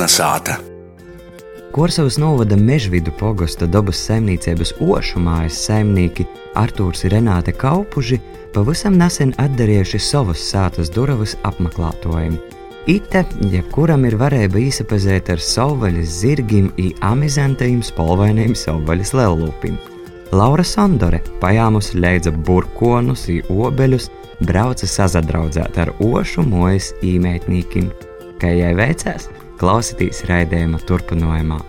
Bērna sāta. Korsavas novada mežvidu pogosta dabas saimniecības ošu mājas saimnieki Artūrs Renāte Kaupuži pavisam nesen atdarījuši savas sātas durvis apmeklētojiem. Ite, jebkuram ir varēja īsapazēt ar savvaļas zirgiem amizantajiem spolvainiem savvaļas lellūpim. Laura Sandore pajāmus leidza burkonus obeļus, brauca sazadraudzēt ar ošu mojas īmētnīkiem. Kā jau veicās, klausīties raidījuma turpinājumā.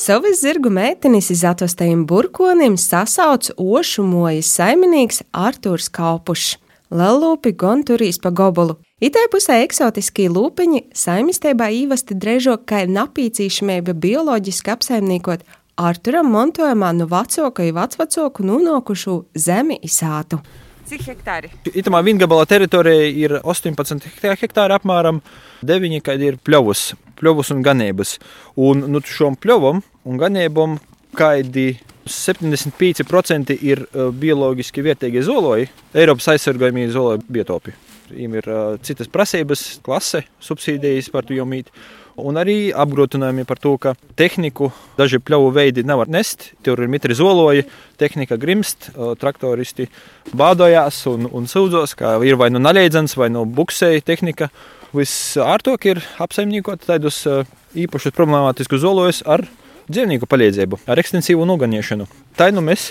Savas zirgu meitenes iz atvestajiem burkonim sasauc ošu mojas saimnieks Artūrs Kaupušs. Lelūpi gon turīs pa gobolu. Itai pusē eksotiskī lūpiņi saimistībā īvasti drežok, kā napīcīšamība bioloģiski apsaimniekot Arturam montojumā no vecoka i vecvacoku nūnokušu zemi izsātu. Cik hektāri? Itamā vingabala teritorija ir 18 hektāri apmēram, 9 kad ir pļovus, pļovus un ganības. Un nu, šom pļovam un ganībām kādi 75% ir bioloģiski vērtīgi zoloji, Eiropas aizsargājumie zoloji biotopi. Viņiem ir uh, citas prasības, klase, subsīdijas par to jomīt. Un arī apgrūtinājumi par to, ka tehniku daži pļauju veidi nevar nest. Tur ir mitri zoloji, tehnika grimst, traktoristi bādojās un, un sūdzos, ka ir vai nu naļaidzens, vai nu buksēja tehnika. Visārtāk ir apsaimniekot tādus īpašus problemātiskus zolojus ar dzīvnieku palīdzību, ar ekstensīvu noganiešanu. Tā nu mēs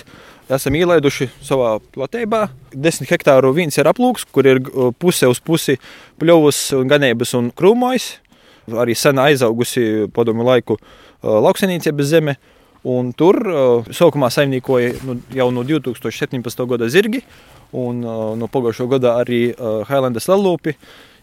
esam ielaiduši savā platībā. Desmit hektāru viens ir aplūks, kur ir puse uz pusi pļovus, ganības un krūmojs. Arī sen aizaugusi padomu laiku lauksaimniecības zeme. Un tur uh, sākumā saimniekoja nu, jau no 2017. gada zirgi, un uh, no pagājušā gada arī uh, Highlandas lelūpi.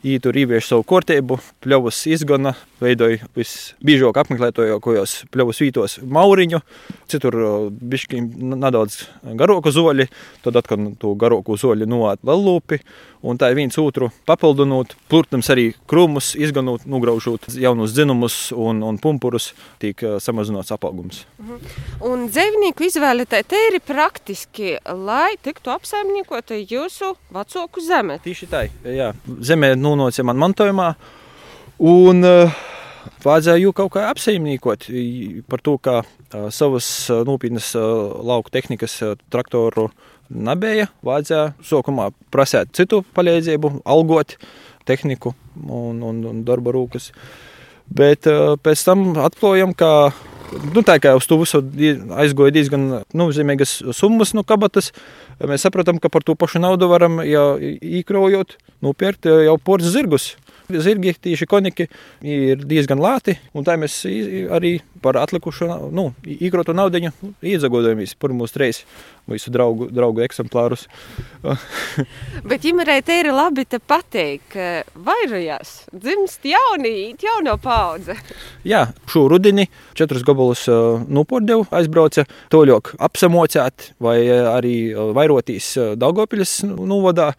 Viņi tur ievieš savu kārtību, pļavas izgana, veidoja visbiežāk apmeklētojos pļavas vītos mauriņu, citur bišķi nedaudz garāku zoļi, tad atkal to garāku zoļi noāt lelūpi, un tā viens otru papildinot, protams arī krūmus izganot, nugraužot jaunus dzinumus un, un pumpurus, tiek samazināts apaugums. Mhm. Un dzīvnieku izvēle tā ir praktiski, lai tiktu apsaimniekota jūsu vecāku zeme. Tieši tā, jā. Zeme nonāca man mantojumā. Un uh, vajadzēja jau kaut kā apsaimniekot par to, ka uh, savas nopietnas lauku tehnikas traktoru nebija. Vajadzēja sākumā prasīt citu palīdzību, algot tehniku un, un, un darba rūkas. Bet uh, pēc tam atklājām, ka nu, tā kā uz to visu aizgoja diezgan nozīmīgas summas no kabatas, mēs saprotam, ka par to pašu naudu varam jau īkrojot, nopirkt jau porcelāna zirgus. Zirgi, tieši koniki, ir diezgan lēti, un tā mēs arī par atlikušo, nu, īkrotu naudu iezagodamies pirmos reizes visu draugu, draugu eksemplārus. Bet ģimenei te ir labi te pateikt, ka vairojās dzimst jauni, jauno paudze. Jā, šo rudini četrus gabalus nopordēvu aizbrauca toļok apsamocēt vai arī vairotīs Daugopiļas novadā.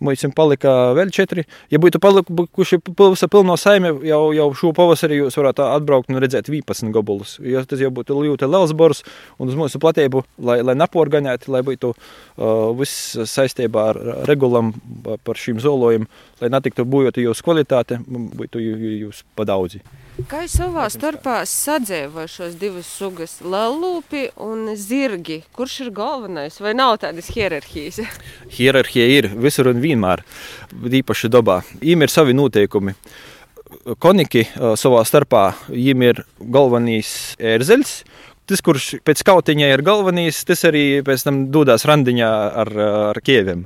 Mums palika vēl četri. Ja būtu palikuši pavasa pilno saime, jau, jau šo pavasarī jūs varētu atbraukt un redzēt 11 gabalus. Jo tas jau būtu ļoti liels bors un uz mūsu platību, lai, lai naporganētu, lai būtu uh, viss saistībā ar regulam par šīm zolojumiem, lai netiktu bojota jūsu kvalitāte, būtu jūs padaudzi. Kā jūs savā starpā sadzīvojat šos divus sugas, lelūpi un zirgi? Kurš ir galvenais? Vai nav tādas hierarhijas? Hierarhija ir visur un vienmēr, īpaši dabā. Viņiem ir savi noteikumi. Koniki savā starpā viņiem ir galvenais ērzeļs. Tas, kurš pēc kautiņa ir galvenais, tas arī pēc tam dodas randiņā ar, ar kieviem.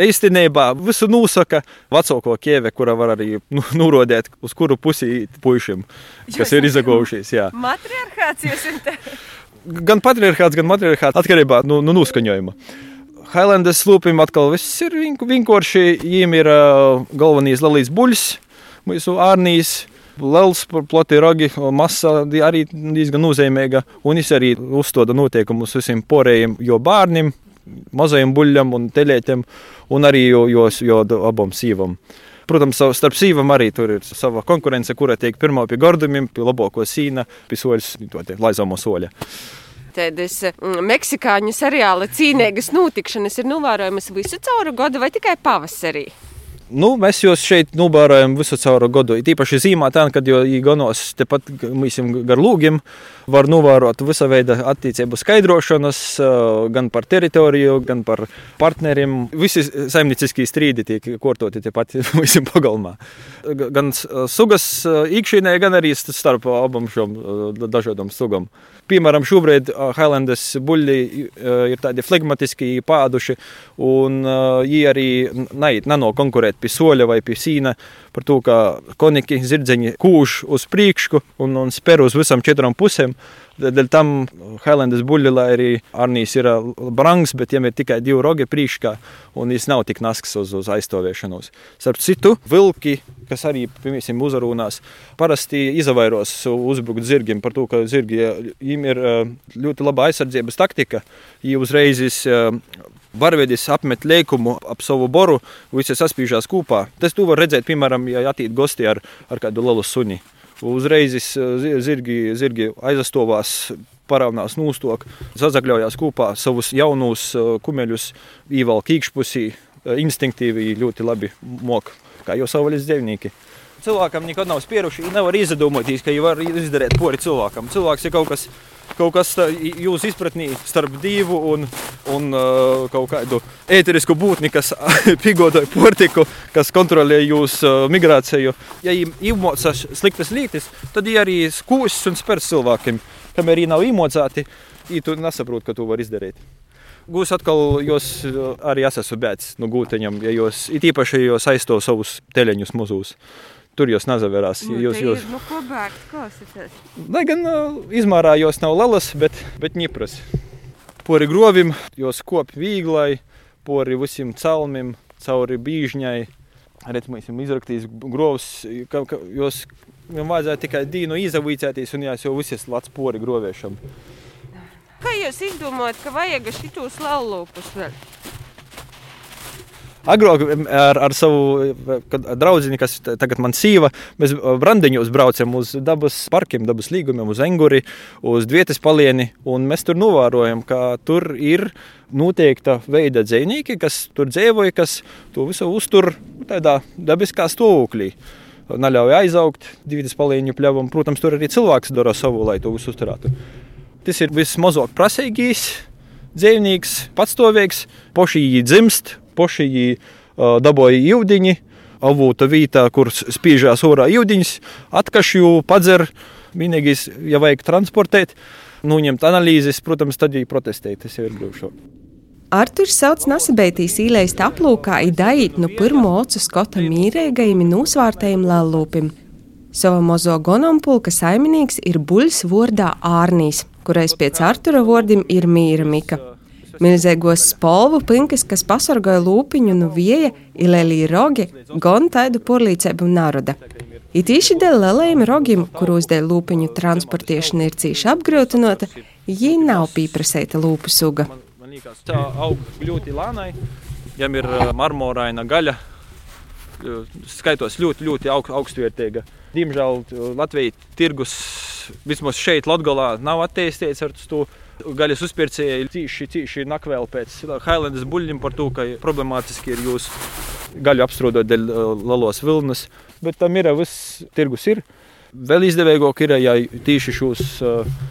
Īstenībā visu nosaka vecāko ķēve, kura var arī nu, norādīt, uz kuru pusi puišiem, kas ir izagojušies. Matriarchāts jūs esat? Gan patriarchāts, gan matriarchāts atkarībā no nu, nu, noskaņojuma. Highlandas slūpim atkal viss ir vienkārši. Viņiem ir uh, galvenais lielais buļs, mūsu ārnīs. Liels, plati ragi, masa arī diezgan nozīmīga. Un viņš arī uzstoda noteikumus visiem porējiem, jo bērniem, mazajiem buļļiem un teļiem, un arī jo, jo, jo abam sīvam. Protams, starp sīvam arī tur ir sava konkurence, kura tiek pirmā pie gardumiem, pie labāko sīna, pie soļas, laizāmo soļa. Tādas mm, meksikāņu seriāla cīnīgas notikšanas ir novērojamas visu cauru gadu vai tikai pavasarī? Nu, mēs jūs šeit novērojam visu cauru gadu. Tīpaši zīmā, tā, kad jau īganos tepat mīsim gar lūgiem, var novērot visa veida attīstību skaidrošanas, gan par teritoriju, gan par partneriem. Visi saimnieciskie strīdi tiek kortoti tepat visam pagalmā. Gan sugas iekšienē, gan arī starp abām šiem dažādām sugām. Piemēram, šobrīd Highlandes buļļi ir tādi flegmatiski pāduši, un viņi arī nano konkurēt pie soļa vai pie sīna par to, ka koniki zirdzeņi kūž uz priekšu un, un spēr uz visām četrām pusēm. Dēļ tam Highlandes buļļi, lai arī Arnijas ir brangs, bet viņam ir tikai divi rogi priekšā, un viņš nav tik nasks uz, uz aizstāvēšanos. Starp citu, vilki, kas arī, piemēram, uzrunās, parasti izvairos uzbrukt zirgiem par to, ka zirgiem ir ļoti laba aizsardzības taktika. Viņi uzreiz Varvedis apmet lēkumu ap savu boru, visi saspīžās kopā. Tas tu var redzēt, piemēram, ja atīt gosti ar, ar kādu lielu suni. Uzreiz zirgi, zirgi aizastovās, paraunās nūstok, sazagļojās kopā savus jaunus kumeļus, īvalk īkšpusī, instinktīvi ļoti labi mok, kā jau savvaļas dzēvnieki. Cilvēkam nekad nav spieruši, nevar izdomāties, ka viņi var izdarīt pori cilvēkam. Cilvēks ir kaut kas kaut kas jūsu izpratnē starp divu un, un uh, kaut kādu ēterisku būtni, kas pigoda portiku, kas kontrolē jūsu uh, migrāciju. Ja viņi iemocās sliktas lietas, tad viņi arī skūsas un spērs cilvēkiem. Kamēr viņi nav iemocāti, viņi nesaprot, ka to var izdarīt. Gūs atkal jūs arī esat bēdz no gūteņiem, ja jūs īpaši jūs aizstāv savus teleņus mazus tur jūs nezaverās. Nu, jūs, jūs... Nu, ko bērns klausīties? Lai gan uh, izmērā jūs nav lalas, bet, bet ņipras. Pori grovim, jūs kop vīglai, pori visiem celmim, cauri bīžņai. Redz, mēs esam izraktījis grovs, ka, ka jūs jums vajadzēja tikai dīnu izavīcēties un jās jau visas lats pori groviešam. Kā jūs izdomājat, ka vajag šitos laulūpus vēl? Agrāk ar, ar savu draugu, kas tagad man sīva, mēs brandiņos braucam uz dabas parkiem, dabas līgumiem, uz Enguri, uz Vietas palieni. Mēs tur novērojam, ka tur ir noteikta veida dzīvnieki, kas tur dzīvoja, kas to visu uztur tādā dabiskā stāvoklī. Neļauj aizaugt divas palīņu pļavam. Protams, tur arī cilvēks dara savu, lai to visu uzturētu. Tas ir vismazāk prasīgais dzīvnieks, patstāvīgs, pošī dzimst, pošī dabūja jūdiņi, avūta vietā, kur spīžās orā jūdiņas, atkašju, padzer, vienīgais, ja vajag transportēt, nuņemt analīzes, protams, tad viņi protestēja, tas jau ir grūti. Arturs sauc Nasabeitīs īleist aplūkā idait no pirmo ocu skota mīrēgajiem nosvārtajiem lallūpim. Sava mozo gonompulka saimnieks ir buļs vordā Ārnīs, kurais pēc Artura vārdiem ir mīra Mika. Milzīgos spolvu pinkas, kas pasargāja lūpiņu no vieja, ilēlī rogi, gan tādu porlīcēbu naroda. It īši dēļ lielajiem rogiem, kuros dēļ lūpiņu transportēšana ir cīši apgrūtinota, viņi nav pieprasīta lūpu suga. Tā aug ļoti lēnai, jām ir marmoraina gaļa, skaitos ļoti, ļoti aug, augstvērtīga. Diemžēl Latvijas tirgus vismaz šeit, Latvijā, nav attīstīts ar to gaļas uzpircēji tīši, tīši nak vēl pēc Highlandas buļļiem par to, ka problemātiski ir jūs gaļu apstrādāt dēļ lalos vilnas, bet tam ir viss tirgus ir. Vēl izdevīgāk ir, ja tieši šos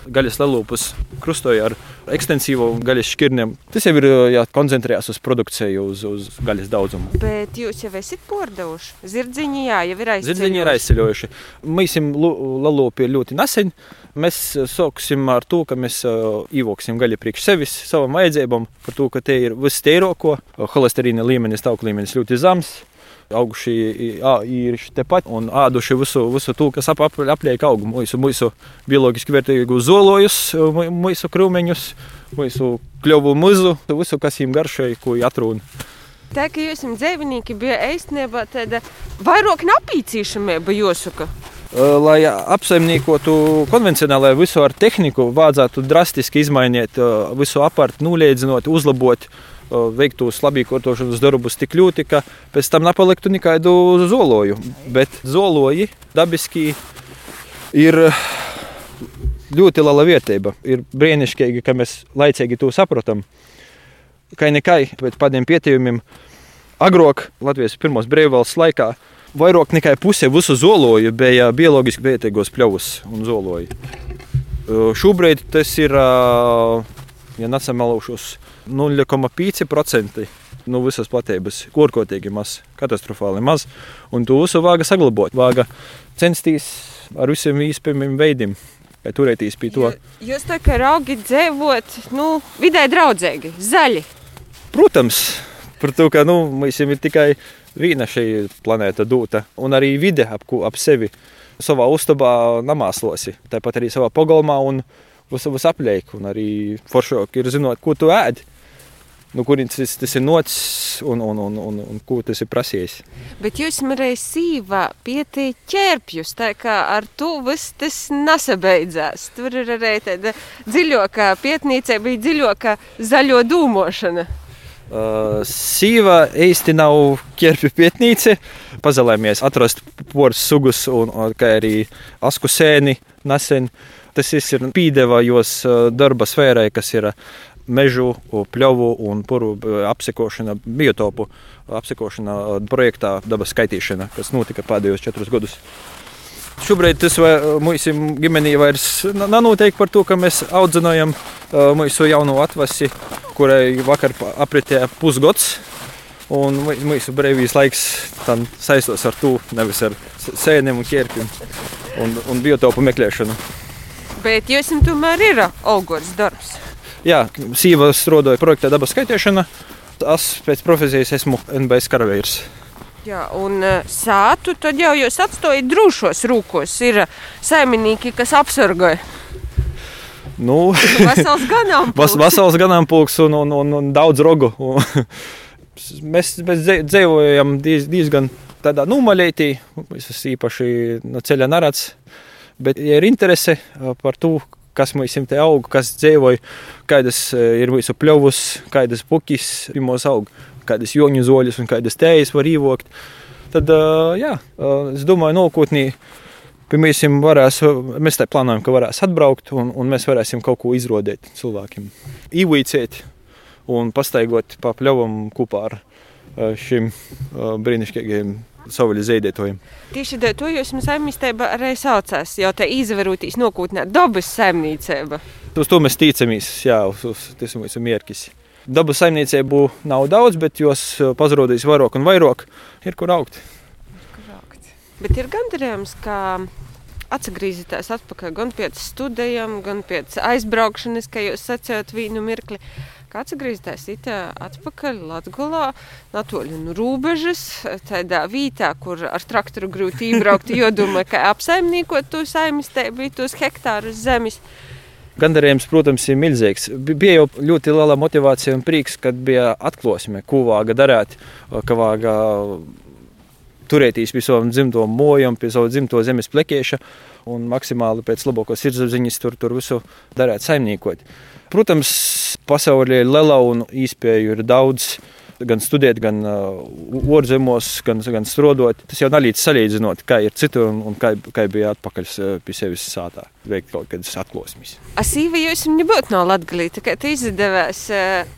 gaļas lelūpus krustoja ar ekstensīvu gaļas šķirnēm. Tas jau ir jā, koncentrējās uz produkciju, uz, uz gaļas daudzumu. Bet jūs jau esat pārdevuši? Zirdziņi, jā, jau ir aizceļojuši. Zirdziņi ir aizceļojuši. Mēs esam lelūpi ļoti nesen. Mēs sāksim ar to, ka mēs ievoksim gaļu priekš sevis, savam vajadzībām, par to, ka te ir viss tēroko, holesterīna līmenis, tauku līmenis ļoti zems auguši ir tepat un āduši visu, visu to, kas ap, ap, apliek augu. Mūsu, mūsu bioloģiski vērtīgu zolojus, mūsu krūmeņus, mūsu kļuvu muzu, visu, kas viņiem garšoja, ko atrūna. Tā kā esat dzīvnieki, bija īstenībā tāda vairāk napīcīšamība jāsaka. Lai apsaimniekotu konvencionālajā visu ar tehniku, vajadzētu drastiski izmainīt visu apartu, noliedzinot, uzlabot veiktu slabīkotošanas darbus tik ļoti, ka pēc tam nepaliktu nekādu zoloju. Bet zoloji dabiski ir ļoti liela vērtība. Ir brīnišķīgi, ka mēs laicīgi to saprotam. Kā nekai, pēc tādiem pētījumiem, agrāk Latvijas pirmos brīvvalsts laikā. Vairāk nekā puse visu zoloju bija bioloģiski vērtīgos pļavus un zoloju. Šobrīd tas ir, ja nesamalaušos, 0,5% no visas platības. Korkotīgi maz, katastrofāli maz. Un to visu vāga saglabāt. Vāga censties ar visiem iespējamiem veidiem vai turēties pie to. Jūs tā kā raugi dzīvot, nu, vidē draudzīgi, zaļi. Protams, par to, ka nu, mums ir tikai viena šī planēta dūta, un arī vide ap, ap sevi savā uztabā namāslosi, tāpat arī savā pagalmā un visas apliek, un arī foršāk ir zinot, ko tu no nu, kurienes tas, tas ir noticis un, un, un, un, un ko tas ir prasījis. Bet jūs varējāt sīvā pietīt ķērpjus, tā kā ar to viss tas nesabeidzās. Tur ir arī tāda dziļākā pietnīca, bija dziļākā zaļo dūmošana. Uh, Sīva īsti nav ķērpju pietnīca. Pazalēmies atrast poras sugus un, un arī asku sēni nesen. Tas ir pīdevājos uh, darba sfērai, kas ir mežu, pļavu un puru apsekošana, biotopu apsekošana projektā dabas skaitīšana, kas notika pēdējos četrus gadus. Šobrīd tas mūsu ģimenī vairs noteikti par to, ka mēs audzinājam mūsu jaunu atvasi, kurai vakar apritēja pusgads. Un mūsu brīvīs laiks saistās ar to, nevis ar sēnēm un ķērpiem un, un biotopu meklēšanu. Bet jums tomēr ir augurs darbs. Jā, Sīva strādāja projektā dabas skaitīšana. Es pēc profesijas esmu NBS karavīrs. Jā, un uh, sātu tad jau jūs atstājat drošos rūkos. Ir saimnieki, kas apsargāja. Nu, vesels ganāmpulks. vesels ganāmpulks un, un, un, un daudz rogu. mēs, mēs dzīvojam diez, diezgan tādā numaļētī, visas īpaši no ceļa narats. Bet, ja ir interese par to, kas mums te aug, kas dzīvoja, kādas ir mūsu pļavas, kādas pukis pirmos aug, kādas joņu zoļus un kādas tējas var īvokt. Tad, jā, es domāju, nākotnē. Pirmīsim, varēs, mēs tā plānojam, ka varēs atbraukt un, un mēs varēsim kaut ko izrodēt cilvēkiem. Īvīcēt un pastaigot pa pļavam kopā ar šim brīnišķīgajiem savvaļas zīdētojiem. Tieši dēļ to jūs saimniecība arī saucās, jo te izvarotīs nokūtnē dabas saimniecība. Uz to mēs ticamies, jā, uz, uz tas ir mūsu mierkis. Dabas saimniecību nav daudz, bet jos pazudīs vairāk un vairāk, ir kur augt. Kur augt. Bet ir gandarījums, ka atgriezīties atpakaļ gan pēc studijām, gan pēc aizbraukšanas, kā jūs sacījāt, vīnu mirkli. Kāds atgriezties atpakaļ Latvijā, no robežas, tādā vietā, kur ar traktoru grūti iebraukt, jo domāju, ka apsaimniekot to saimniecību, tos hektārus zemes. Gandarījums, protams, ir milzīgs. Bija jau ļoti liela motivācija un prieks, kad bija atklāsme, ko vāga darīt, ka vāga turēties pie savam dzimto mojam, pie savu dzimto zemes plekieša un maksimāli pēc labākās sirdsapziņas tur, tur visu darīt saimniekot. Protams, pasaulē ir liela un īspēju ir daudz gan studēt, gan uh, ārzemēs, gan, gan strādāt. Tas jau nav līdz salīdzinot, kā ir citur un, un kā, kā bija atpakaļ pie sevis sātā, veikt kaut kādas atklāsmes. Asīva jūs nebūtu no Latvijas, kā te izdevās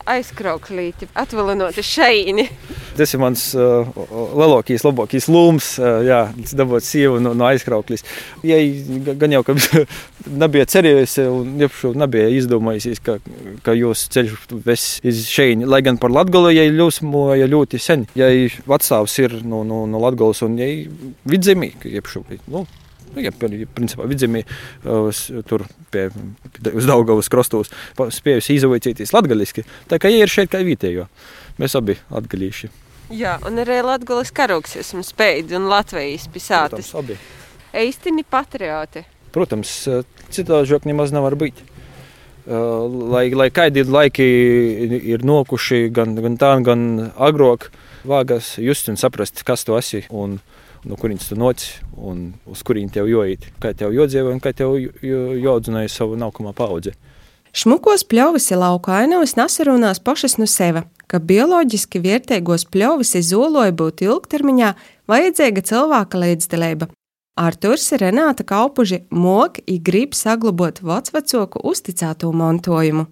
aizkrauklīt, atvalinot šeini. Tas ir mans uh, lielākais, labākais lūms, uh, jā, dabūt sievu no, no aizkrauklis. Ja gan jau, ka nebija cerējusi un jau nebija izdomājusies, ka, ka jūs ceļš ves iz šeini, lai gan par Latgolu, ja jūs plūsmoja ļoti sen. Ja vecāks ir no, no, no Latvijas un ja vidzemī, iepšūpīt. Nu, Nu, ja, principā, vidzemī uh, tur pie, uz Daugavas krastos spējusi izvaicīties latgaliski. Tā kā ja ir šeit kā vietējo, mēs abi atgalīši. Jā, un arī latgalis karoks esmu spējīgi un Latvijas pisātis. Protams, abi. Eistini patrioti. Protams, citādi žok nemaz nevar būt. Uh, lai, lai kādi laiki ir nokuši, gan, gan tā, gan agrāk, vāgas just un saprast, kas tu esi un no kurienes tu noci un uz kurien tev jāiet, kā tev jādzīvo un kā tev jāaudzināja savu nākamā paudze. Šmukos pļavis ir lauka ainavas nesarunās pašas no sevi, ka bioloģiski vērtīgos pļavis izoloja būt ilgtermiņā vajadzīga cilvēka līdzdalība, Arturs Renāta Kaupuži mok i grib saglabot vecvecoku uzticēto mantojumu.